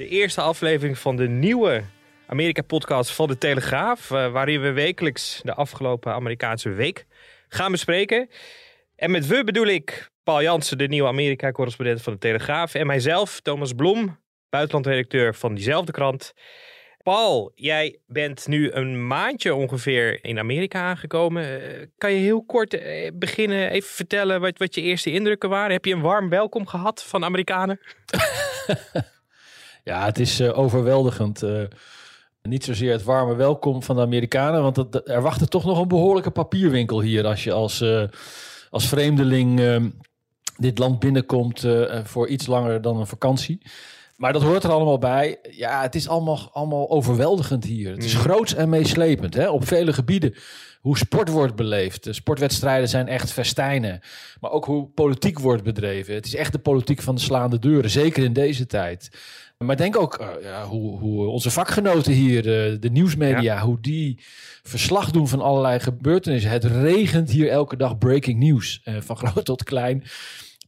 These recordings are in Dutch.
de eerste aflevering van de nieuwe Amerika-podcast van de Telegraaf. eh, waarin we wekelijks de afgelopen Amerikaanse week gaan bespreken. En met we bedoel ik Paul Jansen, de nieuwe Amerika-correspondent van de Telegraaf. En mijzelf, Thomas Blom, buitenlandredacteur van diezelfde krant. Paul, jij bent nu een maandje ongeveer in Amerika aangekomen. Eh, Kan je heel kort eh, beginnen, even vertellen wat, wat je eerste indrukken waren? Heb je een warm welkom gehad van Amerikanen? Ja, het is eh, overweldigend. eh, niet zozeer het warme welkom van de Amerikanen, want dat, er wacht er toch nog een behoorlijke papierwinkel hier als je als, eh, als vreemdeling eh, dit land binnenkomt voor iets langer dan een vakantie. Maar dat hoort er allemaal bij. Ja, het is allemaal, allemaal overweldigend hier. Het is groots en meeslepend hè? op vele gebieden. Hoe sport wordt beleefd. De sportwedstrijden zijn echt festijnen. Maar ook hoe politiek wordt bedreven. Het is echt de politiek van de slaande deuren. Zeker in deze tijd. Maar denk ook eh, ja, hoe, hoe onze vakgenoten hier, eh, de nieuwsmedia, hoe die verslag doen van allerlei gebeurtenissen. Het regent hier elke dag breaking news, eh, van groot tot klein.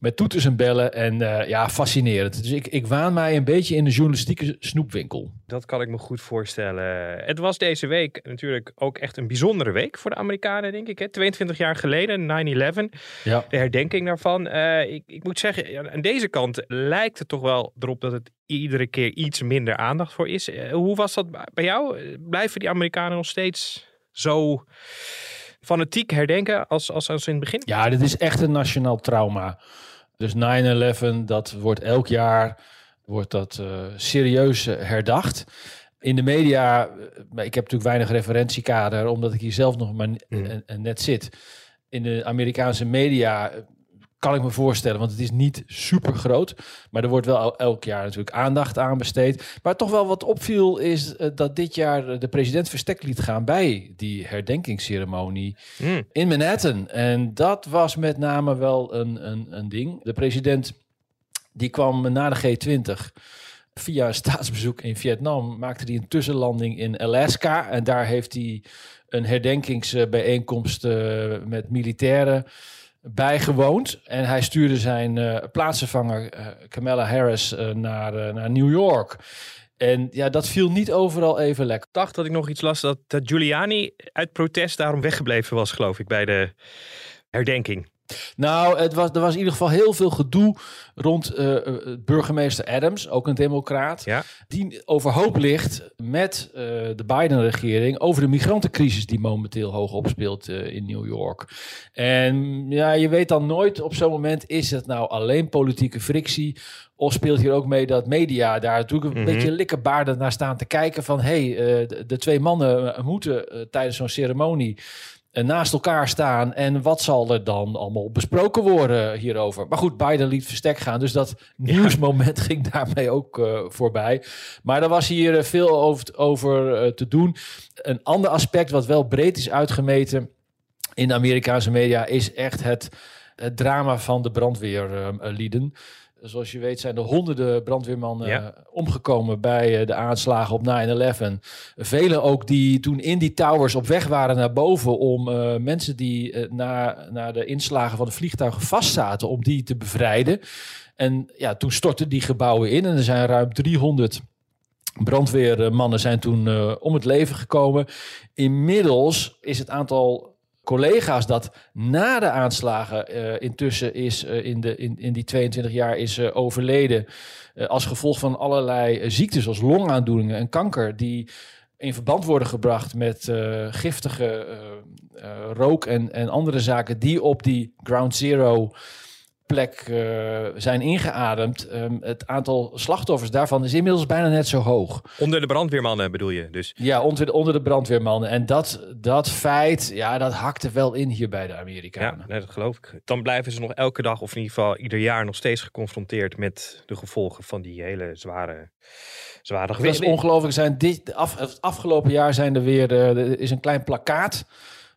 Met toeters en bellen en eh, ja, fascinerend. Dus ik, ik waan mij een beetje in de journalistieke snoepwinkel. Dat kan ik me goed voorstellen. Het was deze week natuurlijk ook echt een bijzondere week voor de Amerikanen, denk ik. Hè? 22 jaar geleden, 9-11, Ja. de herdenking daarvan. Eh, ik, ik moet zeggen, aan deze kant lijkt het toch wel erop dat het iedere keer iets minder aandacht voor is. Eh, hoe was dat bij jou? Blijven die Amerikanen nog steeds zo fanatiek herdenken als, als, als in het begin? Ja, dit is echt een nationaal trauma. Dus 9-11, dat wordt elk jaar wordt dat, eh, serieus eh, herdacht. In de media, eh, ik heb natuurlijk weinig referentiekader, omdat ik hier zelf nog maar Mm. net zit. In de Amerikaanse media kan ik me voorstellen, want het is niet super groot. Maar er wordt wel el- elk jaar natuurlijk aandacht aan besteed. Maar toch wel wat opviel is eh, dat dit jaar eh, de president verstek liet gaan bij die herdenkingsceremonie Hmm. in Manhattan. En dat was met name wel een, een, een ding. De president die kwam na de G20 via een staatsbezoek in Vietnam, maakte hij een tussenlanding in Alaska. En daar heeft hij een herdenkingsbijeenkomst eh, met militairen bijgewoond. En hij stuurde zijn eh plaatsvervanger eh, Kamala Harris eh, naar, naar New York. En ja, dat viel niet overal even lekker. Ik dacht dat ik nog iets las dat, dat Giuliani uit protest daarom weggebleven was, geloof ik, bij de herdenking. Nou, het was, er was in ieder geval heel veel gedoe rond eh, eh, burgemeester Adams, ook een democraat, Ja. die overhoop ligt met eh, de Biden-regering over de migrantencrisis die momenteel hoog opspeelt in New York. En ja, je weet dan nooit op zo'n moment, is het nou alleen politieke frictie of speelt hier ook mee dat media daar natuurlijk een Mhm. beetje likkebaarden naar staan te kijken van hé, hey, de, de twee mannen moeten tijdens zo'n ceremonie naast elkaar staan. En wat zal er dan allemaal besproken worden hierover? Maar goed, Biden liet verstek gaan. Dus dat nieuwsmoment ging daarmee ook eh, voorbij. Maar er was hier eh, veel over, over eh, te doen. Een ander aspect wat wel breed is uitgemeten in de Amerikaanse media... is echt het, het drama van de brandweerlieden. Zoals je weet zijn er honderden brandweermannen Ja. omgekomen bij eh, de aanslagen op 9-11. Velen ook die toen in die towers op weg waren naar boven om eh, mensen die eh, na, na de inslagen van de vliegtuigen vastzaten, om die te bevrijden. En ja, toen stortten die gebouwen in en er zijn ruim 300 brandweermannen zijn toen om het leven gekomen. Inmiddels is het aantal collega's dat na de aanslagen uh, intussen is uh, in, de, in, in die 22 jaar is uh, overleden als gevolg van allerlei ziektes zoals longaandoeningen en kanker die in verband worden gebracht met giftige rook en, en andere zaken die op die ground zero plek uh, zijn ingeademd. Um, het aantal slachtoffers daarvan is inmiddels bijna net zo hoog. Onder de brandweermannen bedoel je dus? Ja, onder de, onder de brandweermannen. En dat, dat feit, ja, dat hakte wel in hier bij de Amerikanen. Ja, dat geloof ik. Dan blijven ze nog elke dag, of in ieder geval ieder jaar, nog steeds geconfronteerd met de gevolgen van die hele zware, zware Dat is ongelooflijk. Zijn dit, af, het afgelopen jaar zijn er weer, uh, er is een klein plakkaat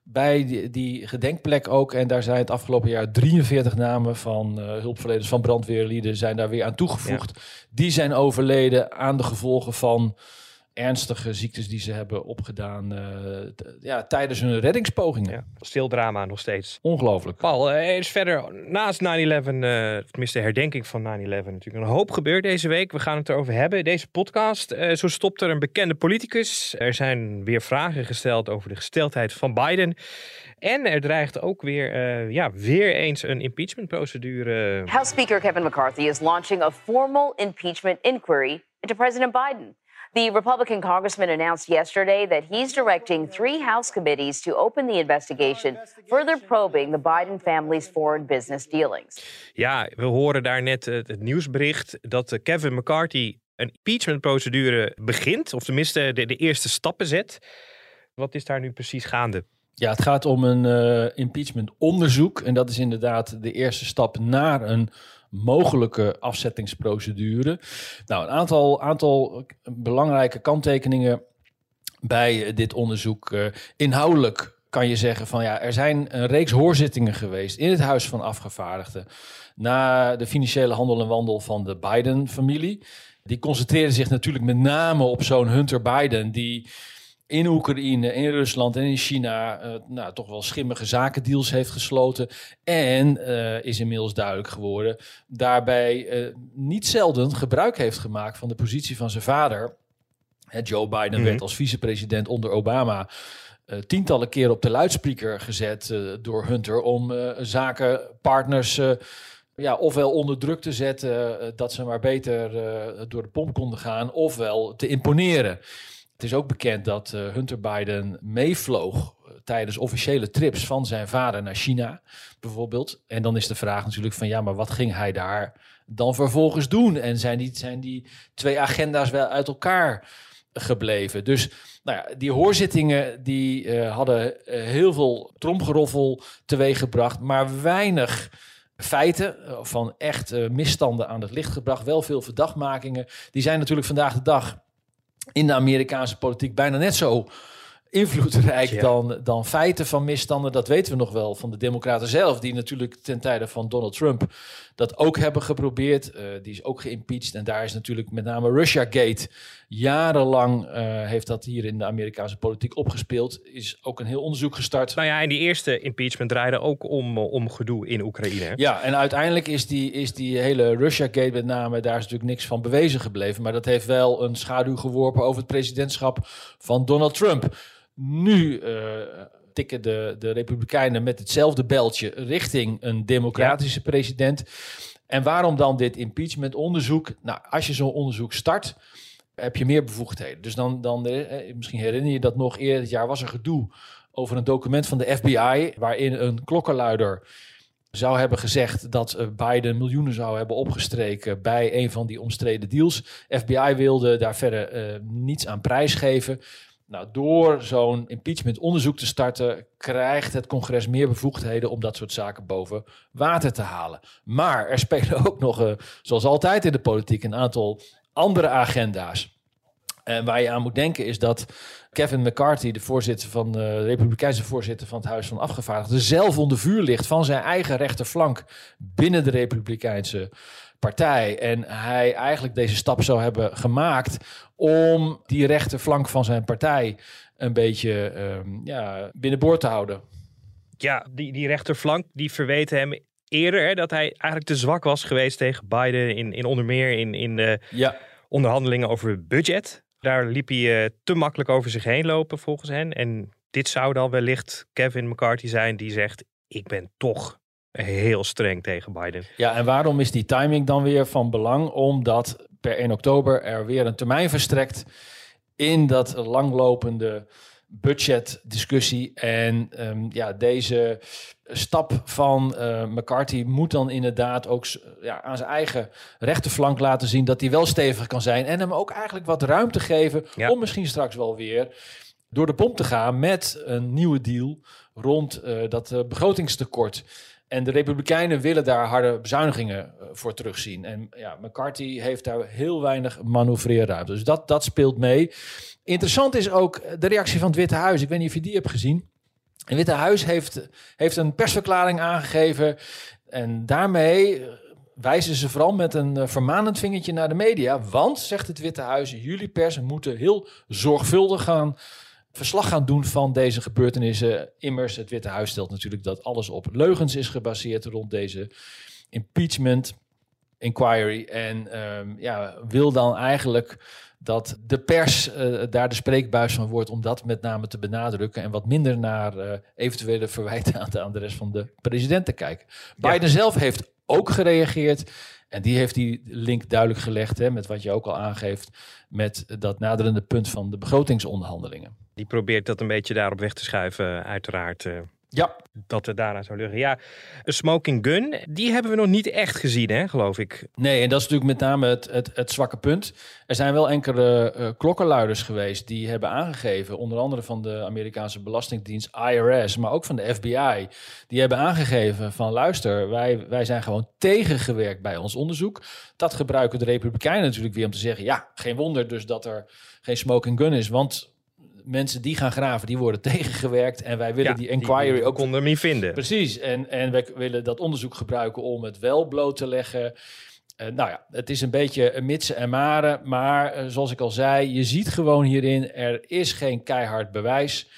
bij die, die, gedenkplek ook. En daar zijn het afgelopen jaar 43 namen van uh, hulpverleners, van brandweerlieden, zijn daar weer aan toegevoegd. Die zijn overleden aan de gevolgen van ernstige ziektes die ze hebben opgedaan uh, ja, tijdens hun reddingspogingen. Ja, stil drama nog steeds. Ongelooflijk. Paul, er is verder naast 9-11, uh, tenminste de herdenking van 9-11 natuurlijk een hoop gebeurd deze week. We gaan het erover hebben. Deze podcast, uh, zo stopt er een bekende politicus. Er zijn weer vragen gesteld over de gesteldheid van Biden. En er dreigt ook weer, uh, ja, weer eens een impeachmentprocedure. House Speaker Kevin McCarthy is launching a formal impeachment inquiry into President Biden. The Republican congressman announced yesterday that he's directing three House committees to open the investigation, further probing the Biden family's foreign business dealings. Ja, we horen daar net het, het nieuwsbericht dat eh, Kevin McCarthy een impeachmentprocedure begint, of tenminste de, de eerste stappen zet. Wat is daar nu precies gaande? Ja, het gaat om een uh, impeachment onderzoek. En dat is inderdaad de eerste stap naar een mogelijke afzettingsprocedure. Nou, een aantal, aantal belangrijke kanttekeningen bij dit onderzoek. Uh, inhoudelijk kan je zeggen van ja, er zijn een reeks hoorzittingen geweest in het Huis van Afgevaardigden na de financiële handel en wandel van de Biden-familie. Die concentreerden zich natuurlijk met name op zo'n Hunter Biden, die in Oekraïne, in Rusland en in China uh, nou, toch wel schimmige zakendeals heeft gesloten. En uh, is inmiddels duidelijk geworden, daarbij uh, niet zelden gebruik heeft gemaakt van de positie van zijn vader. Hè, Joe Biden mm -hmm. werd als vicepresident onder Obama tientallen keren op de luidspreker gezet door Hunter om zakenpartners ja, ofwel onder druk te zetten dat ze maar beter door de pomp konden gaan, ofwel te imponeren. Het is ook bekend dat uh, Hunter Biden meevloog uh, tijdens officiële trips van zijn vader naar China, bijvoorbeeld. En dan is de vraag natuurlijk van ja, maar wat ging hij daar dan vervolgens doen? En zijn die, zijn die twee agenda's wel uit elkaar gebleven? Dus nou ja, die hoorzittingen die uh, hadden heel veel tromgeroffel teweeggebracht, maar weinig feiten van echt misstanden aan het licht gebracht. Wel veel verdachtmakingen. Die zijn natuurlijk vandaag de dag in de Amerikaanse politiek bijna net zo invloedrijk ja. dan, dan feiten van misstanden. Dat weten we nog wel van de Democraten zelf, die natuurlijk ten tijde van Donald Trump dat ook hebben geprobeerd. Uh, die is ook geïmpeached en daar is natuurlijk met name Russiagate jarenlang uh, heeft dat hier in de Amerikaanse politiek opgespeeld. Is ook een heel onderzoek gestart. Nou ja, en die eerste impeachment draaide ook om, om gedoe in Oekraïne. Ja, en uiteindelijk is die, is die hele Russiagate met name, daar is natuurlijk niks van bewezen gebleven. Maar dat heeft wel een schaduw geworpen over het presidentschap van Donald Trump. Nu uh, tikken de, de Republikeinen met hetzelfde beltje richting een democratische ja. president. En waarom dan dit impeachment-onderzoek? Nou, als je zo'n onderzoek start, heb je meer bevoegdheden. Dus dan, dan eh, misschien herinner je dat nog eerder dit jaar was er gedoe over een document van de FBI, waarin een klokkenluider zou hebben gezegd dat Biden miljoenen zou hebben opgestreken bij een van die omstreden deals. FBI wilde daar verder uh, niets aan prijsgeven. Nou, door zo'n impeachment onderzoek te starten, krijgt het congres meer bevoegdheden om dat soort zaken boven water te halen. Maar er spelen ook nog, uh, zoals altijd in de politiek, een aantal andere agenda's. En waar je aan moet denken is dat Kevin McCarthy, de voorzitter van de Republikeinse voorzitter van het Huis van Afgevaardigden, zelf onder vuur ligt van zijn eigen rechterflank binnen de Republikeinse partij. En hij eigenlijk deze stap zou hebben gemaakt om die rechterflank van zijn partij een beetje um, ja, binnenboord te houden. Ja, die, die rechterflank die verweten hem eerder hè, dat hij eigenlijk te zwak was geweest tegen Biden in, in onder meer in, in de ja. onderhandelingen over budget. Daar liep hij uh, te makkelijk over zich heen lopen volgens hen. En dit zou dan wellicht Kevin McCarthy zijn die zegt: Ik ben toch heel streng tegen Biden. Ja, en waarom is die timing dan weer van belang? Omdat per 1 oktober er weer een termijn verstrekt in dat langlopende budgetdiscussie. En um, ja, deze stap van uh, McCarthy moet dan inderdaad ook ja, aan zijn eigen rechterflank laten zien dat hij wel stevig kan zijn. En hem ook eigenlijk wat ruimte geven ja. om misschien straks wel weer door de pomp te gaan met een nieuwe deal rond uh, dat uh, begrotingstekort. En de Republikeinen willen daar harde bezuinigingen voor terugzien. En ja, McCarthy heeft daar heel weinig manoeuvreerruimte. Dus dat, dat speelt mee. Interessant is ook de reactie van het Witte Huis. Ik weet niet of je die hebt gezien. Het Witte Huis heeft, heeft een persverklaring aangegeven. En daarmee wijzen ze vooral met een vermanend vingertje naar de media. Want, zegt het Witte Huis, jullie pers moeten heel zorgvuldig gaan verslag gaan doen van deze gebeurtenissen. Immers, het Witte Huis stelt natuurlijk dat alles op leugens is gebaseerd rond deze impeachment inquiry. En um, ja, wil dan eigenlijk dat de pers uh, daar de spreekbuis van wordt om dat met name te benadrukken en wat minder naar uh, eventuele verwijten aan de, aan de rest van de president te kijken. Ja. Biden zelf heeft ook gereageerd en die heeft die link duidelijk gelegd hè, met wat je ook al aangeeft met dat naderende punt van de begrotingsonderhandelingen. Die probeert dat een beetje daarop weg te schuiven, uiteraard. Uh, ja. Dat het daarna zou liggen. Ja, een smoking gun, die hebben we nog niet echt gezien, hè, geloof ik. Nee, en dat is natuurlijk met name het, het, het zwakke punt. Er zijn wel enkele uh, klokkenluiders geweest die hebben aangegeven, onder andere van de Amerikaanse Belastingdienst IRS, maar ook van de FBI, die hebben aangegeven van luister, wij, wij zijn gewoon tegengewerkt bij ons onderzoek. Dat gebruiken de Republikeinen natuurlijk weer om te zeggen, ja, geen wonder dus dat er geen smoking gun is, want mensen die gaan graven, die worden tegengewerkt. En wij willen Ja, die inquiry die ook... hem niet vinden. Precies, en, en wij willen dat onderzoek gebruiken om het wel bloot te leggen. Eh, nou ja, het is een beetje een mitsen en maren. Maar eh, zoals ik al zei, je ziet gewoon hierin, er is geen keihard bewijs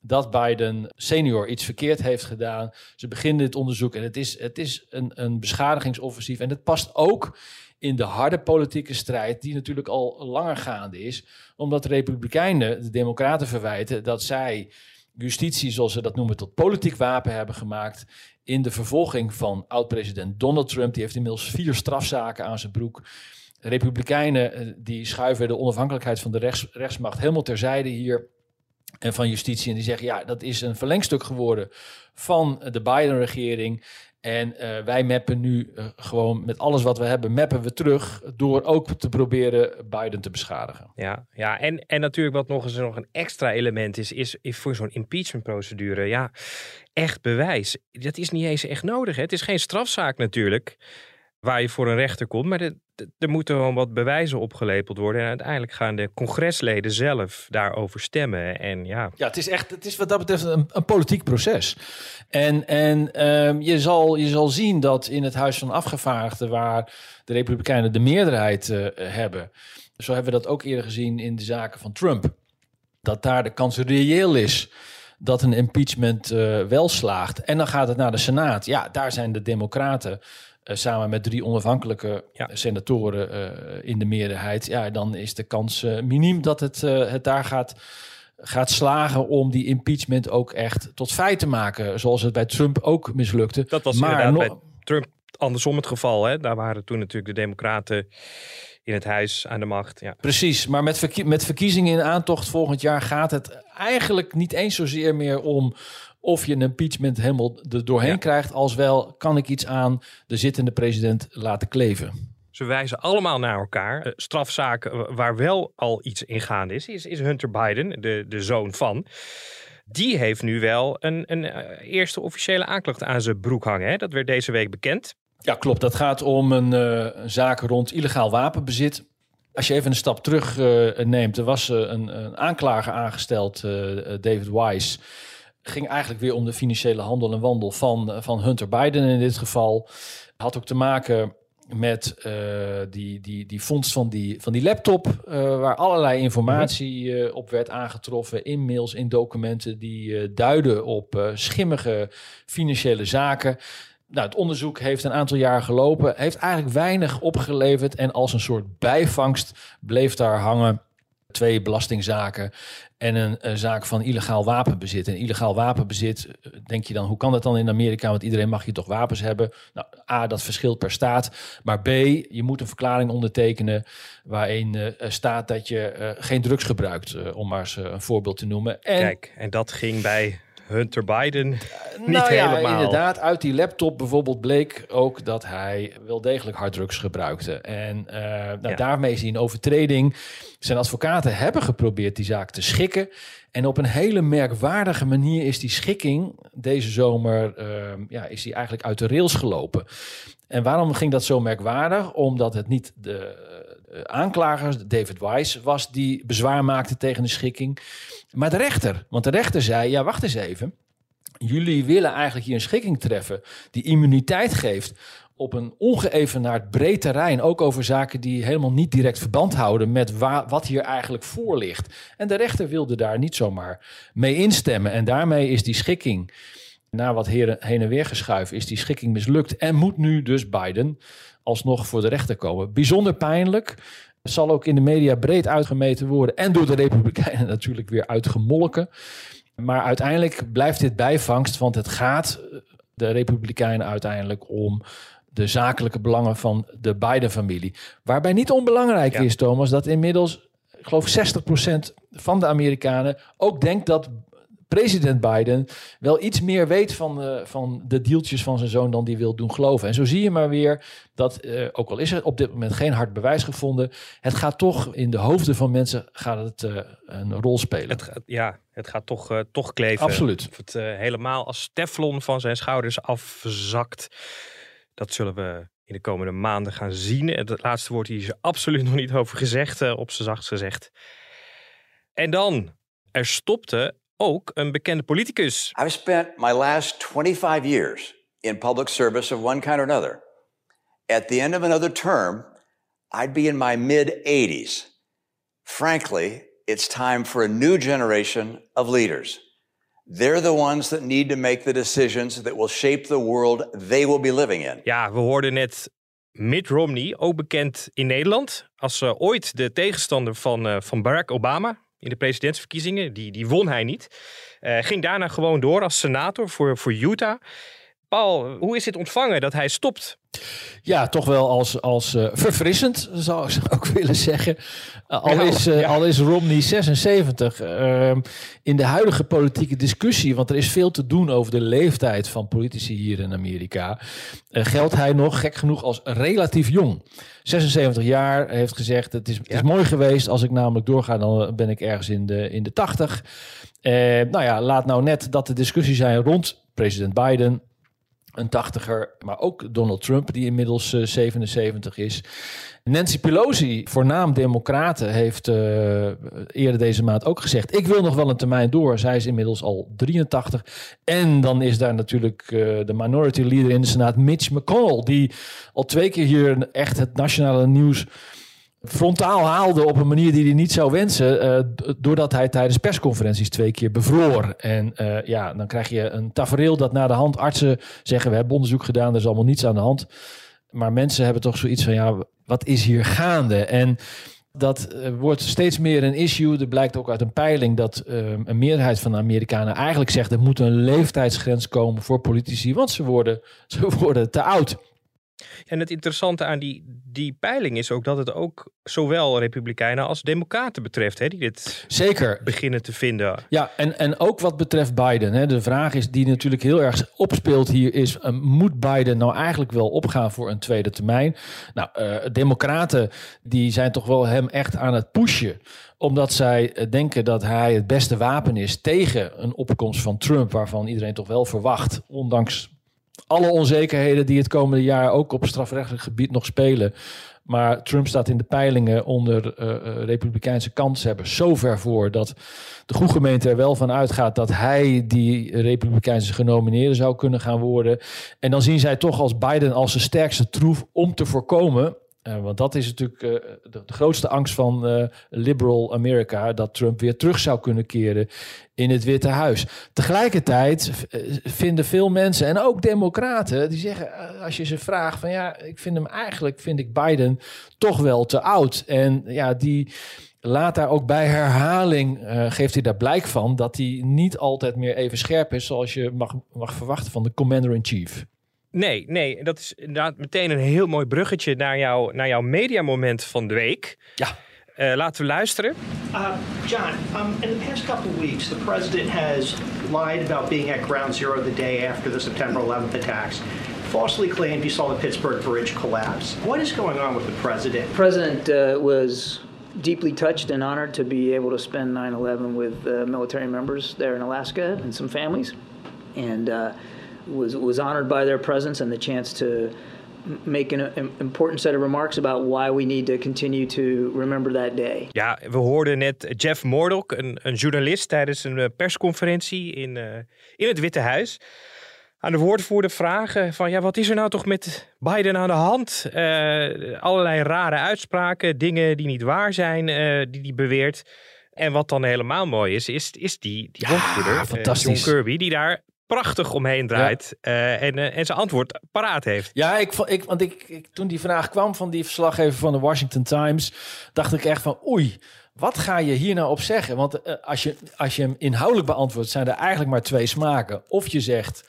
dat Biden senior iets verkeerd heeft gedaan. Ze beginnen dit onderzoek en het is, het is een, een beschadigingsoffensief. En het past ook in de harde politieke strijd, die natuurlijk al langer gaande is, omdat de Republikeinen de Democraten verwijten dat zij justitie, zoals ze dat noemen, tot politiek wapen hebben gemaakt in de vervolging van oud-president Donald Trump. Die heeft inmiddels vier strafzaken aan zijn broek. Republikeinen eh, die schuiven de onafhankelijkheid van de rechts, rechtsmacht helemaal terzijde hier en van justitie. En die zeggen, ja, dat is een verlengstuk geworden van de Biden-regering. En uh, wij mappen nu uh, gewoon met alles wat we hebben, mappen we terug door ook te proberen Biden te beschadigen. Ja, ja. En, en natuurlijk wat nog eens nog een extra element is, is, is voor zo'n impeachment-procedure, ja, echt bewijs. Dat is niet eens echt nodig. Hè? Het is geen strafzaak natuurlijk, waar je voor een rechter komt, maar er moeten gewoon wat bewijzen opgelepeld worden. En uiteindelijk gaan de congresleden zelf daarover stemmen. En ja, Ja, het is echt, het is wat dat betreft een, een politiek proces. En, en ehm, je, zal, je zal zien dat in het Huis van Afgevaardigden, waar de Republikeinen de meerderheid eh, hebben, zo hebben we dat ook eerder gezien in de zaken van Trump, dat daar de kans reëel is dat een impeachment eh, wel slaagt. En dan gaat het naar de Senaat. Ja, daar zijn de Democraten samen met drie onafhankelijke Ja. senatoren eh, in de meerderheid. Ja, dan is de kans eh, miniem dat het, eh, het daar gaat, gaat slagen om die impeachment ook echt tot feit te maken. Zoals het bij Trump ook mislukte. dat was maar inderdaad nog- bij Trump andersom het geval. Hè? Daar waren toen natuurlijk de democraten in het huis aan de macht. Ja. Precies, maar met, verkie- met verkiezingen in aantocht volgend jaar gaat het eigenlijk niet eens zozeer meer om of je een impeachment helemaal er doorheen Ja. krijgt, als wel kan ik iets aan de zittende president laten kleven. Ze wijzen allemaal naar elkaar. Eh, strafzaken wa- waar wel al iets in gaande is, is, is Hunter Biden, de, de zoon van. Die heeft nu wel een, een eh, eerste officiële aanklacht aan zijn broek hangen. Hè? Dat werd deze week bekend. Ja, klopt. Dat gaat om een, eh, een zaak rond illegaal wapenbezit. Als je even een stap terug neemt, er was een, een aanklager aangesteld, David Wise. Ging eigenlijk weer om de financiële handel en wandel van, eh, van Hunter Biden in dit geval. Had ook te maken met eh, die, die, die vondst van die, van die laptop, eh, waar allerlei informatie eh, op werd aangetroffen in mails, in documenten die duiden op schimmige financiële zaken. Nou, het onderzoek heeft een aantal jaar gelopen, heeft eigenlijk weinig opgeleverd en als een soort bijvangst bleef daar hangen twee belastingzaken en een, een zaak van illegaal wapenbezit. En illegaal wapenbezit, eh, denk je dan, hoe kan dat dan in Amerika? Want iedereen mag hier toch wapens hebben? Nou, A, dat verschilt per staat. Maar B, je moet een verklaring ondertekenen waarin uh, staat dat je geen drugs gebruikt, om maar eens een voorbeeld te noemen. En, Kijk, en dat ging bij Hunter Biden niet nou ja, helemaal. inderdaad. Uit die laptop bijvoorbeeld bleek ook dat hij wel degelijk harddrugs gebruikte. En uh, nou, ja. daarmee is hij een overtreding. Zijn advocaten hebben geprobeerd die zaak te schikken. En op een hele merkwaardige manier is die schikking deze zomer uh, ja, is die eigenlijk uit de rails gelopen. En waarom ging dat zo merkwaardig? Omdat het niet de aanklager, David Weiss, was die bezwaar maakte tegen de schikking. Maar de rechter. Want de rechter zei, ja wacht eens even. Jullie willen eigenlijk hier een schikking treffen die immuniteit geeft op een ongeëvenaard breed terrein, ook over zaken die helemaal niet direct verband houden met wat hier eigenlijk voor ligt. En de rechter wilde daar niet zomaar mee instemmen. En daarmee is die schikking, na wat heen en weer geschuiven, is die schikking mislukt. En moet nu dus Biden alsnog voor de rechter komen. Bijzonder pijnlijk. Zal ook in de media breed uitgemeten worden. En door de Republikeinen natuurlijk weer uitgemolken. Maar uiteindelijk blijft dit bijvangst, want het gaat de Republikeinen uiteindelijk om de zakelijke belangen van de Biden-familie. Waarbij niet onbelangrijk ja. is, Thomas, dat inmiddels, ik geloof 60% van de Amerikanen ook denkt dat president Biden wel iets meer weet van de, van de deeltjes van zijn zoon dan die wil doen geloven. En zo zie je maar weer dat, uh, ook al is er op dit moment geen hard bewijs gevonden, het gaat toch in de hoofden van mensen gaat het, uh, een rol spelen. Het gaat, ja, het gaat toch, toch kleven. Absoluut. Of het helemaal als teflon van zijn schouders afzakt. Dat zullen we in de komende maanden gaan zien. Het laatste woord hier is er absoluut nog niet over gezegd, op z'n zachtst gezegd. En dan, er stopte ook een bekende politicus. I've spent my last 25 years in public service of one kind or another. At the end of another term, I'd be in my mid 80s. Frankly, it's time for a new generation of leaders. They're the ones that need to make the decisions that will shape the world they will be living in. Ja, we hoorden net Mitt Romney, ook bekend in Nederland als uh, ooit de tegenstander van, uh, van Barack Obama in de presidentsverkiezingen. Die, die won hij niet. Uh, ging daarna gewoon door als senator voor, voor Utah. Paul, hoe is dit ontvangen dat hij stopt? Ja, toch wel als, als uh, verfrissend, zou ik ook willen zeggen. Uh, al, is, uh, ja. al is Romney 76. in de huidige politieke discussie, want er is veel te doen over de leeftijd van politici hier in Amerika, geldt hij nog gek genoeg als relatief jong. 76 jaar, heeft gezegd, het is, ja. het is mooi geweest. Als ik namelijk doorga, dan ben ik ergens in de, in de 80. nou ja, laat nou net dat de discussie zijn rond president Biden een tachtiger, maar ook Donald Trump, die inmiddels uh, 77 is. Nancy Pelosi, voornaam democraten, heeft uh, eerder deze maand ook gezegd... ik wil nog wel een termijn door. Zij is inmiddels al 83. En dan is daar natuurlijk uh, de minority leader in de Senaat, Mitch McConnell... die al twee keer hier echt het nationale nieuws frontaal haalde op een manier die hij niet zou wensen, uh, doordat hij tijdens persconferenties twee keer bevroor. En uh, ja, dan krijg je een tafereel dat na de hand artsen zeggen, we hebben onderzoek gedaan, er is allemaal niets aan de hand. Maar mensen hebben toch zoiets van, ja, wat is hier gaande? En dat uh, wordt steeds meer een issue. Er blijkt ook uit een peiling dat een meerderheid van de Amerikanen eigenlijk zegt, er moet een leeftijdsgrens komen voor politici, want ze worden, ze worden te oud. En het interessante aan die, die peiling is ook dat het ook zowel Republikeinen als Democraten betreft, hè, die dit Zeker. beginnen te vinden. Ja, en, en ook wat betreft Biden. Hè, de vraag is die natuurlijk heel erg opspeelt hier is, uh, moet Biden nou eigenlijk wel opgaan voor een tweede termijn? Nou, uh, Democraten die zijn toch wel hem echt aan het pushen omdat zij denken dat hij het beste wapen is tegen een opkomst van Trump, waarvan iedereen toch wel verwacht, ondanks alle onzekerheden die het komende jaar ook op strafrechtelijk gebied nog spelen. Maar Trump staat in de peilingen onder uh, republikeinse hebben zo ver voor dat de goede gemeente er wel van uitgaat dat hij die republikeinse genomineerde zou kunnen gaan worden. En dan zien zij toch als Biden als de sterkste troef om te voorkomen Uh, want dat is natuurlijk uh, de, grootste angst van uh, liberal Amerika, dat Trump weer terug zou kunnen keren in het Witte Huis. Tegelijkertijd vinden veel mensen, en ook democraten, die zeggen, als je ze vraagt van ja, ik vind hem eigenlijk, vind ik Biden toch wel te oud. En ja, die laat daar ook bij herhaling, geeft hij daar blijk van, dat hij niet altijd meer even scherp is zoals je mag, mag verwachten van de commander-in-chief. Nee, nee. Dat is inderdaad meteen een heel mooi bruggetje naar, jou, naar jouw mediamoment van de week. Ja. Uh, laten we luisteren. Uh, John, um, in the past couple of weeks, the president has lied about being at ground zero the day after the September 11th attacks. Falsely claimed he saw the Pittsburgh bridge collapse. What is going on with the president? The president uh, was deeply touched and honored to be able to spend 9 11 with uh, military members there in Alaska and some families. And uh, was was honored by their presence and the chance to make an important set of remarks about why we need to continue to remember that day. Ja, we hoorden net Jeff Murdoch, een, een journalist tijdens een eh, persconferentie in, uh, in het Witte Huis. Aan de woordvoerder vragen van ja, wat is er nou toch met Biden aan de hand? Uh, allerlei rare uitspraken, dingen die niet waar zijn, uh, die hij beweert. En wat dan helemaal mooi is, is, is die, die ja, woordvoerder, John Kirby, die daar prachtig omheen draait uh, en, uh, en zijn antwoord paraat heeft. Ja, ik, ik, want ik, ik, toen die vraag kwam van die verslaggever van de Washington Times, dacht ik echt van oei, wat ga je hier nou op zeggen? Want uh, als, je, als je hem inhoudelijk beantwoordt, zijn er eigenlijk maar twee smaken. Of je zegt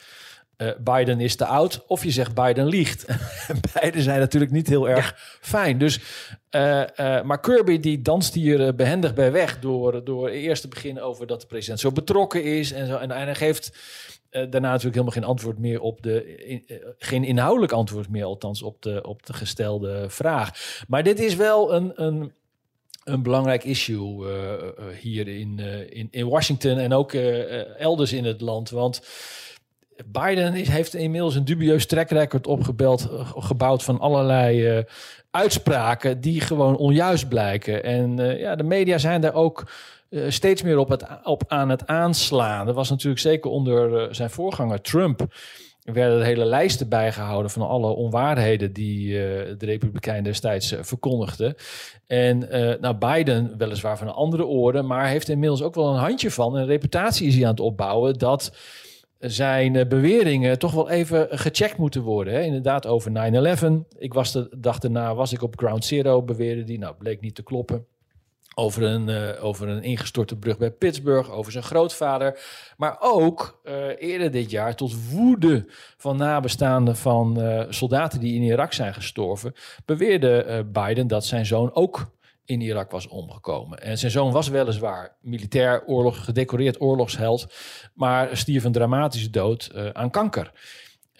Biden is te oud, of je zegt Biden liegt. Beide zijn natuurlijk niet heel erg ja. fijn. Dus, maar Kirby die danst hier behendig bij weg door, door eerst te beginnen over dat de president zo betrokken is en zo. En, en hij geeft uh, daarna natuurlijk helemaal geen antwoord meer op de. Uh, geen inhoudelijk antwoord meer, althans, op de, op de gestelde vraag. Maar dit is wel een. een een belangrijk issue uh, hier in, in, in Washington en ook elders in het land. Want Biden is, heeft inmiddels een dubieus track record opgebeld, gebouwd van allerlei uitspraken die gewoon onjuist blijken. En ja, de media zijn daar ook uh, steeds meer op, het, op aan het aanslaan. Er was natuurlijk zeker onder uh, zijn voorganger Trump. Er werden hele lijsten bijgehouden van alle onwaarheden die uh, de Republikein destijds verkondigden. En nou, Biden, weliswaar van een andere orde, maar heeft inmiddels ook wel een handje van. Een reputatie is hij aan het opbouwen dat zijn beweringen toch wel even gecheckt moeten worden. Hè? Inderdaad, over 9-11. Ik was de dag daarna was ik op Ground Zero, beweerde die. Nou, bleek niet te kloppen. Over een, uh, over een ingestorte brug bij Pittsburgh, over zijn grootvader. Maar ook uh, eerder dit jaar tot woede van nabestaanden van uh, soldaten die in Irak zijn gestorven, beweerde Biden dat zijn zoon ook in Irak was omgekomen. En zijn zoon was weliswaar militair oorlog, gedecoreerd oorlogsheld, maar stierf een dramatische dood aan kanker.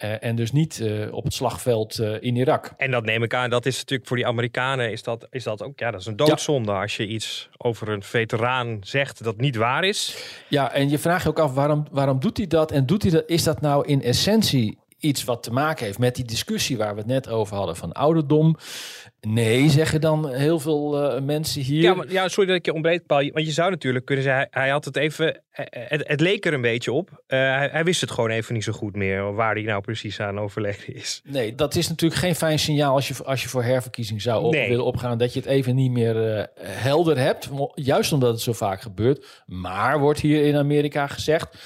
Uh, en dus niet uh, op het slagveld uh, in Irak. En dat neem ik aan, dat is natuurlijk voor die Amerikanen is dat, is dat ook, ja, dat is een doodzonde ja. als je iets over een veteraan zegt dat niet waar is. Ja, en je vraagt je ook af waarom, waarom doet hij dat? En doet hij dat, is dat nou in essentie iets wat te maken heeft met die discussie waar we het net over hadden van ouderdom? Nee, zeggen dan heel veel uh, mensen hier. Ja, maar, ja, sorry dat ik je ontbreek, Paul. Want je zou natuurlijk kunnen zeggen, hij, hij had het even... Het, het, leek er een beetje op. Uh, hij, hij, wist het gewoon even niet zo goed meer... waar hij nou precies aan overleden is. Nee, dat is natuurlijk geen fijn signaal... als je, als je voor herverkiezing zou op, nee. willen opgaan... dat je het even niet meer uh, helder hebt. Juist omdat het zo vaak gebeurt. Maar wordt hier in Amerika gezegd...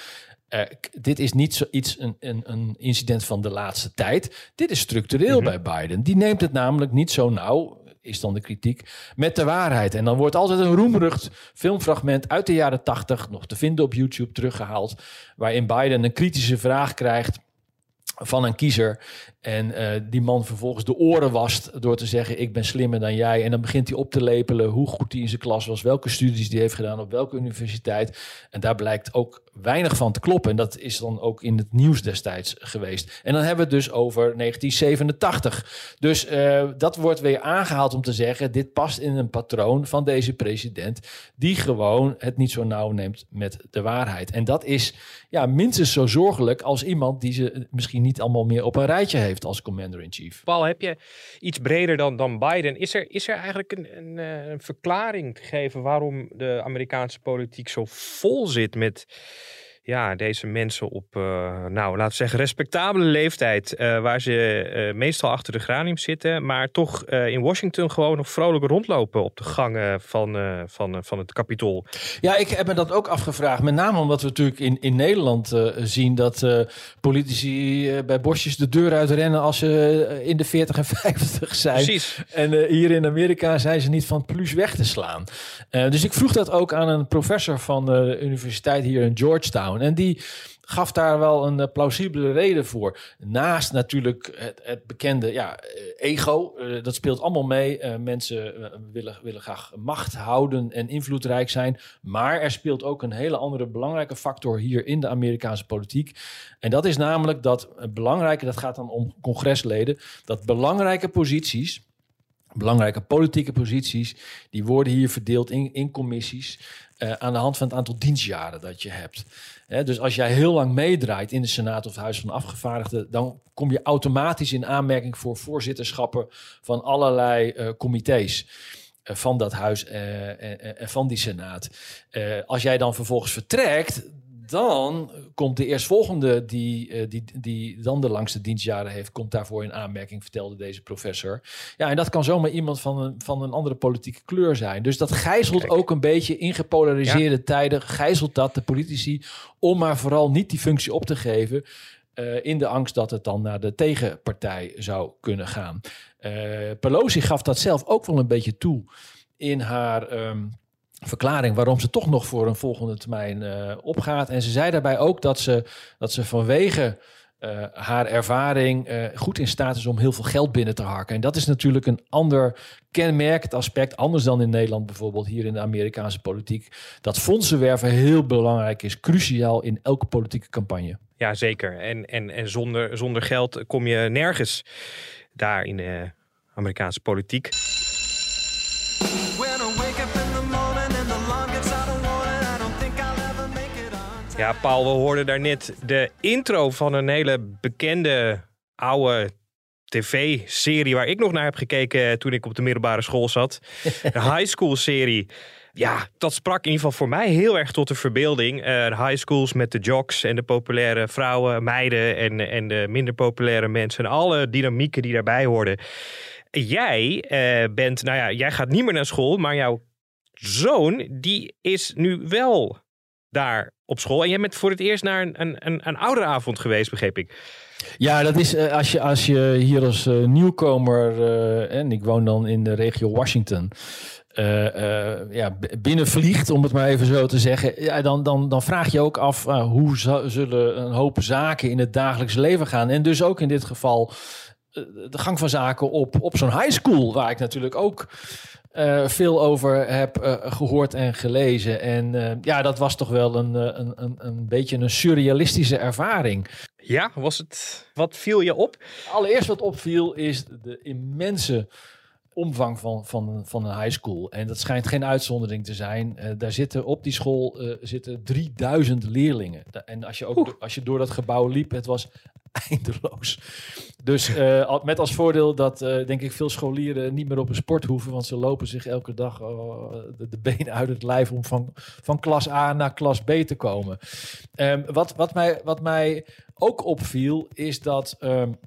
Uh, dit is niet zoiets, een, een, een, incident van de laatste tijd. Dit is structureel mm -hmm. bij Biden. Die neemt het namelijk niet zo nauw, is dan de kritiek, met de waarheid. En dan wordt altijd een roemrucht filmfragment uit de jaren tachtig, nog te vinden op YouTube, teruggehaald. Waarin Biden een kritische vraag krijgt van een kiezer. En uh, die man vervolgens de oren wast door te zeggen: Ik ben slimmer dan jij. En dan begint hij op te lepelen hoe goed hij in zijn klas was, welke studies die heeft gedaan, op welke universiteit. En daar blijkt ook weinig van te kloppen. En dat is dan ook in het nieuws destijds geweest. En dan hebben we het dus over 1987. Dus uh, dat wordt weer aangehaald om te zeggen: dit past in een patroon van deze president, die gewoon het niet zo nauw neemt met de waarheid. En dat is ja, minstens zo zorgelijk als iemand die ze misschien niet allemaal meer op een rijtje heeft als commander-in-chief. Paul, heb je iets breder dan, dan Biden? Is er, is er eigenlijk een, een, een verklaring te geven waarom de Amerikaanse politiek zo vol zit met ja, deze mensen op, uh, nou, laten we zeggen, respectabele leeftijd, uh, waar ze uh, meestal achter de granium zitten, maar toch in Washington gewoon nog vrolijk rondlopen op de gangen van, van, van het Capitool. Ja, ik heb me dat ook afgevraagd, met name omdat we natuurlijk in, in Nederland zien dat politici bij bosjes de deur uitrennen als ze in de 40 en 50 zijn. Precies. En hier in Amerika zijn ze niet van plus weg te slaan. dus ik vroeg dat ook aan een professor van de universiteit hier in Georgetown. En die gaf daar wel een uh, plausibele reden voor. Naast natuurlijk het, het bekende ja, eh, ego, uh, dat speelt allemaal mee. mensen willen, willen graag macht houden en invloedrijk zijn. Maar er speelt ook een hele andere belangrijke factor hier in de Amerikaanse politiek. En dat is namelijk dat belangrijke, dat gaat dan om congresleden, dat belangrijke posities belangrijke politieke posities. Die worden hier verdeeld in, in commissies. Uh, aan de hand van het aantal dienstjaren dat je hebt. dus als jij heel lang meedraait in de Senaat of het Huis van Afgevaardigden, dan kom je automatisch in aanmerking voor voorzitterschappen van allerlei uh, comité's. Uh, van dat huis en van die Senaat. als jij dan vervolgens vertrekt, dan komt de eerstvolgende die, uh, die, die dan de langste dienstjaren heeft, komt daarvoor in aanmerking, vertelde deze professor. Ja, en dat kan zomaar iemand van een, van een andere politieke kleur zijn. Dus dat gijzelt ook een beetje in gepolariseerde tijden, gijzelt dat de politici, om maar vooral niet die functie op te geven. Uh, in de angst dat het dan naar de tegenpartij zou kunnen gaan. Uh, Pelosi gaf dat zelf ook wel een beetje toe in haar. Um, verklaring waarom ze toch nog voor een volgende termijn uh, opgaat. En ze zei daarbij ook dat ze, dat ze vanwege uh, haar ervaring uh, goed in staat is om heel veel geld binnen te harken. En dat is natuurlijk een ander kenmerkend aspect, anders dan in Nederland bijvoorbeeld, hier in de Amerikaanse politiek. Dat fondsenwerven heel belangrijk is, cruciaal in elke politieke campagne. Ja, zeker. En, en, en zonder, zonder geld kom je nergens daar in de Amerikaanse politiek. Ja, Paul, we hoorden daar net de intro van een hele bekende oude tv-serie waar ik nog naar heb gekeken toen ik op de middelbare school zat. De high school serie. Ja, dat sprak in ieder geval voor mij heel erg tot de verbeelding. Uh, de high schools met de jocks en de populaire vrouwen, meiden en, en de minder populaire mensen. En alle dynamieken die daarbij hoorden. Jij uh, bent, nou ja, jij gaat niet meer naar school, maar jouw zoon, die is nu wel daar op school. En jij bent voor het eerst naar een, een, een, een ouderavond geweest, begreep ik. Ja, dat is uh, als, je, als je hier als uh, nieuwkomer, uh, en ik woon dan in de regio Washington, ja, binnenvliegt, om het maar even zo te zeggen, ja, dan, dan, dan vraag je ook af hoe zullen een hoop zaken in het dagelijks leven gaan. En dus ook in dit geval de gang van zaken op, op zo'n high school, waar ik natuurlijk ook uh, veel over heb uh, gehoord en gelezen. En uh, ja, dat was toch wel een, een, een, een beetje een surrealistische ervaring. Ja, was het. Wat viel je op? Allereerst wat opviel is de immense omvang van, van, van een high school. En dat schijnt geen uitzondering te zijn. Uh, daar zitten op die school uh, zitten 3000 leerlingen. En als je ook als je door dat gebouw liep, het was eindeloos. Dus uh, met als voordeel dat denk ik veel scholieren niet meer op een sport hoeven, want ze lopen zich elke dag de, de, benen uit het lijf om van, van klas A naar klas B te komen. Um, wat, wat, mij, wat mij ook opviel, is dat. Um,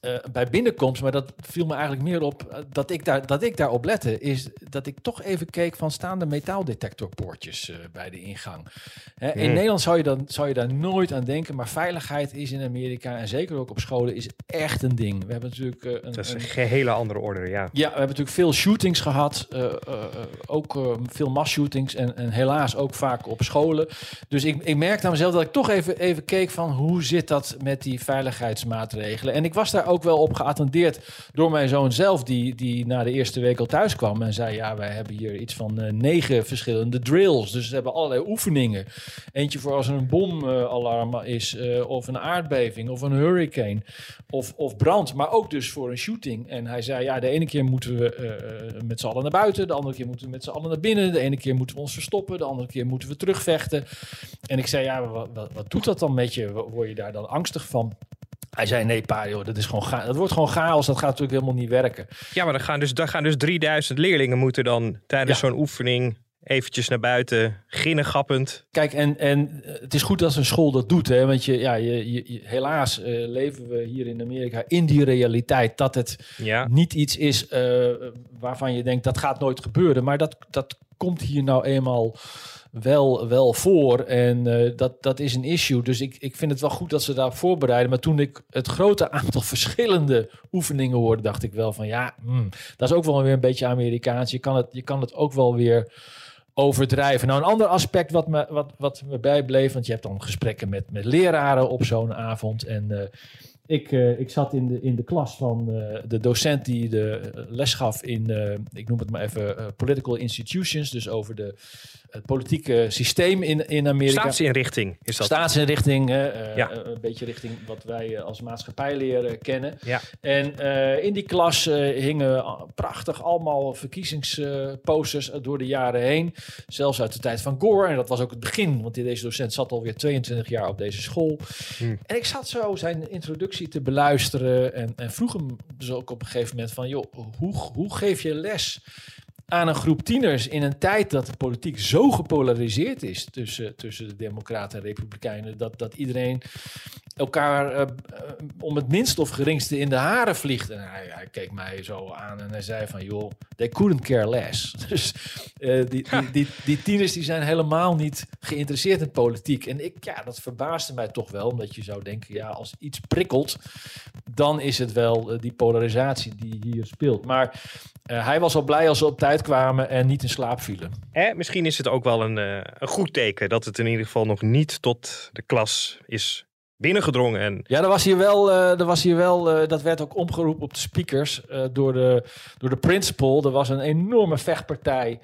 uh, bij binnenkomst, maar dat viel me eigenlijk meer op uh, dat ik daar dat ik daarop lette, is dat ik toch even keek van staande metaaldetectorpoortjes uh, bij de ingang. Hè, in mm. Nederland zou je, dan, zou je daar nooit aan denken, maar veiligheid is in Amerika en zeker ook op scholen is echt een ding. We hebben natuurlijk een, dat is een, hele andere orde, ja. Ja, we hebben natuurlijk veel shootings gehad, ook veel mass-shootings en, en helaas ook vaak op scholen. Dus ik, ik merkte aan mezelf dat ik toch even, even keek van hoe zit dat met die veiligheidsmaatregelen. En ik was daar ook wel op geattendeerd door mijn zoon zelf, die, die na de eerste week al thuis kwam en zei: Ja, wij hebben hier iets van uh, negen verschillende drills. Dus ze hebben allerlei oefeningen. Eentje voor als er een bomalarm is, uh, of een aardbeving, of een hurricane, of, of brand, maar ook dus voor een shooting. En hij zei: Ja, de ene keer moeten we met z'n allen naar buiten, de andere keer moeten we met z'n allen naar binnen, de ene keer moeten we ons verstoppen, de andere keer moeten we terugvechten. En ik zei: Ja, wat, wat, wat doet dat dan met je? Word je daar dan angstig van? Hij zei: Nee, pa, joh, dat, is gewoon ga dat wordt gewoon chaos. Dat gaat natuurlijk helemaal niet werken. Ja, maar dan gaan dus, dan gaan dus 3000 leerlingen moeten dan tijdens zo'n oefening eventjes naar buiten, ginnegappend. Kijk, en, en het is goed dat een school dat doet. Hè? Want je, ja, je, je, helaas uh, leven we hier in Amerika in die realiteit dat het ja. niet iets is uh, waarvan je denkt dat gaat nooit gebeuren. Maar dat, dat komt hier nou eenmaal wel, wel voor. En uh, dat, dat is een issue. Dus ik, ik vind het wel goed dat ze daar voorbereiden. Maar toen ik het grote aantal verschillende oefeningen hoorde, dacht ik wel van ja, hmm, dat is ook wel weer een beetje Amerikaans. Je kan het, je kan het ook wel weer overdrijven. Nou, een ander aspect wat me, wat, wat me bijbleef, want je hebt dan gesprekken met, met leraren op zo'n avond. En uh, ik, uh, ik zat in de, in de klas van de docent die de les gaf in, ik noem het maar even, political institutions, dus over de, het politieke systeem in, in Amerika. Staatsinrichting is dat. Staatsinrichting, ja. een beetje richting wat wij als maatschappijleer kennen. Ja. En in die klas hingen prachtig allemaal verkiezingsposters door de jaren heen. Zelfs uit de tijd van Gore. En dat was ook het begin, want deze docent zat alweer 22 jaar op deze school. Hmm. En ik zat zo zijn introductie te beluisteren en, en vroeg hem dus ook op een gegeven moment van... joh, hoe, hoe geef je les aan een groep tieners in een tijd dat de politiek zo gepolariseerd is tussen, tussen de Democraten en Republikeinen, dat, dat iedereen elkaar uh, om het minst of geringste in de haren vliegt. En hij, hij, keek mij zo aan en hij zei van, joh, they couldn't care less. Dus uh, die, die, die, die, tieners die zijn helemaal niet geïnteresseerd in politiek. En ik, ja, dat verbaasde mij toch wel, omdat je zou denken, ja, als iets prikkelt, dan is het wel uh, die polarisatie die hier speelt. Maar hij was al blij als ze op tijd kwamen en niet in slaap vielen. Eh, misschien is het ook wel een, een goed teken dat het in ieder geval nog niet tot de klas is binnengedrongen. En... Ja, er was hier wel, uh, er was hier wel uh, dat werd ook omgeroepen op de speakers uh, door, de, door de principal. Er was een enorme vechtpartij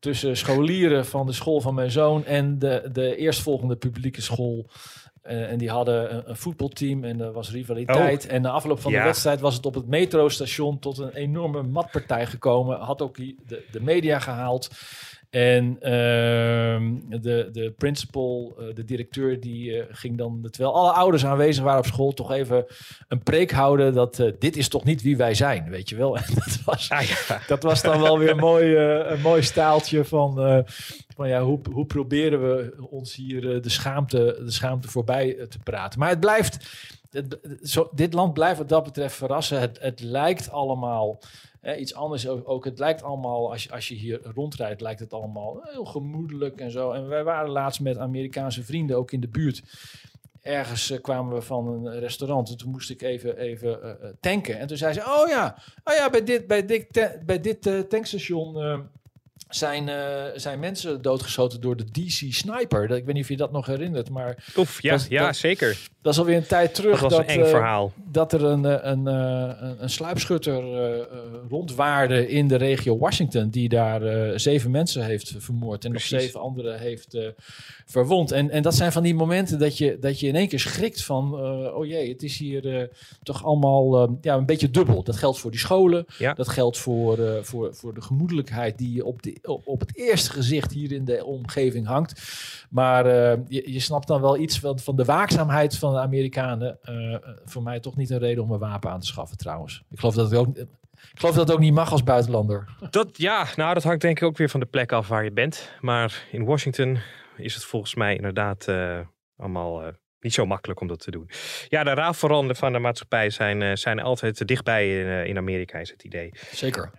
tussen scholieren van de school van mijn zoon en de, de eerstvolgende publieke school. En die hadden een, een, voetbalteam en er was rivaliteit. Oh. En na afloop van Ja. de wedstrijd was het op het metrostation tot een enorme matpartij gekomen. Had ook die- de, de media gehaald. En ehm, de, de principal, eh, de directeur, die eh, ging dan, terwijl alle ouders aanwezig waren op school, toch even een preek houden dat eh, dit is toch niet wie wij zijn, weet je wel. En dat was, Ah, ja. dat was dan wel weer een mooi, eh, een mooi staaltje van, eh, ja, hoe, hoe proberen we ons hier eh, de, schaamte, de schaamte voorbij eh, te praten. Maar het blijft, het, zo, dit land blijft wat dat betreft verrassen. Het, het lijkt allemaal iets anders ook. Het lijkt allemaal, als je, als je hier rondrijdt, lijkt het allemaal heel gemoedelijk en zo. En wij waren laatst met Amerikaanse vrienden ook in de buurt. Ergens eh, kwamen we van een restaurant en toen moest ik even, even tanken. En toen zei ze, oh ja, oh ja bij dit, bij dit, bij dit tankstation zijn, eh, zijn mensen doodgeschoten door de DC Sniper. Dat, ik weet niet of je dat nog herinnert, maar Oef, ja, Dat- ja dat- zeker. dat is alweer een tijd terug. Dat was een eng eh, verhaal. dat er een, eh, een, een, een sluipschutter rondwaarde in de regio Washington, die daar zeven mensen heeft vermoord en nog zeven anderen heeft verwond. En, en dat zijn van die momenten dat je, dat je in één keer schrikt van, oh jee, het is hier toch allemaal ja, een beetje dubbel. Dat geldt voor die scholen, Ja. dat geldt voor, voor, voor de gemoedelijkheid die op, de, op, het eerste gezicht hier in de omgeving hangt. Maar eh, je, je snapt dan wel iets van, van de waakzaamheid van de Amerikanen. Eh, voor mij toch niet een reden om een wapen aan te schaffen trouwens. Ik geloof dat het ook, ik geloof dat het ook niet mag als buitenlander. Dat, ja, nou, dat hangt denk ik ook weer van de plek af waar je bent. Maar in Washington is het volgens mij inderdaad eh, allemaal niet zo makkelijk om dat te doen. Ja, de raafveranden van de maatschappij zijn, zijn altijd dichtbij in, in Amerika, is het idee. Zeker.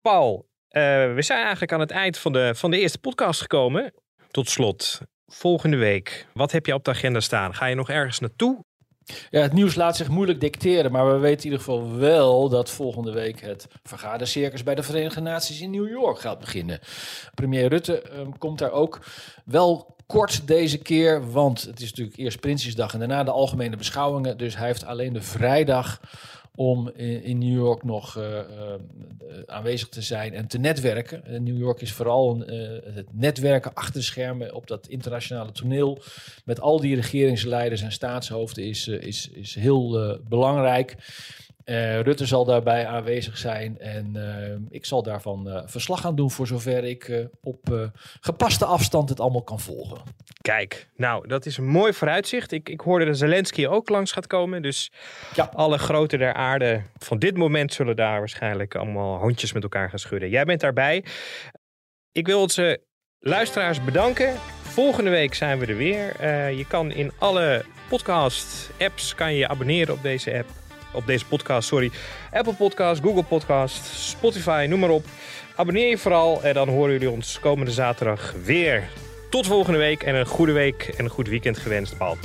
Paul, we zijn eigenlijk aan het eind van de, van de eerste podcast gekomen. Tot slot, volgende week, wat heb je op de agenda staan? Ga je nog ergens naartoe? Ja, het nieuws laat zich moeilijk dicteren, maar we weten in ieder geval wel dat volgende week het vergadercircus bij de Verenigde Naties in New York gaat beginnen. Premier Rutte ehm, komt daar ook wel kort deze keer, want het is natuurlijk eerst Prinsjesdag en daarna de algemene beschouwingen. Dus hij heeft alleen de vrijdag om in, New York nog eh, eh, aanwezig te zijn en te netwerken. Eh, New York is vooral het netwerken achter de schermen op dat internationale toneel met al die regeringsleiders en staatshoofden is, is, is heel belangrijk. Eh, Rutte zal daarbij aanwezig zijn en eh, ik zal daarvan eh, verslag gaan doen voor zover ik op gepaste afstand het allemaal kan volgen. Kijk, nou, dat is een mooi vooruitzicht. Ik, ik hoorde dat Zelensky ook langs gaat komen. Dus Ja. alle groten der aarde van dit moment zullen daar waarschijnlijk allemaal handjes met elkaar gaan schudden. Jij bent daarbij. Ik wil onze luisteraars bedanken. Volgende week zijn we er weer. Je kan in alle podcast-apps kan je, je abonneren op deze app. Op deze podcast, sorry. Apple Podcast, Google Podcast, Spotify, noem maar op. Abonneer je vooral en dan horen jullie ons komende zaterdag weer. Tot volgende week en een goede week en een goed weekend gewenst, Paul.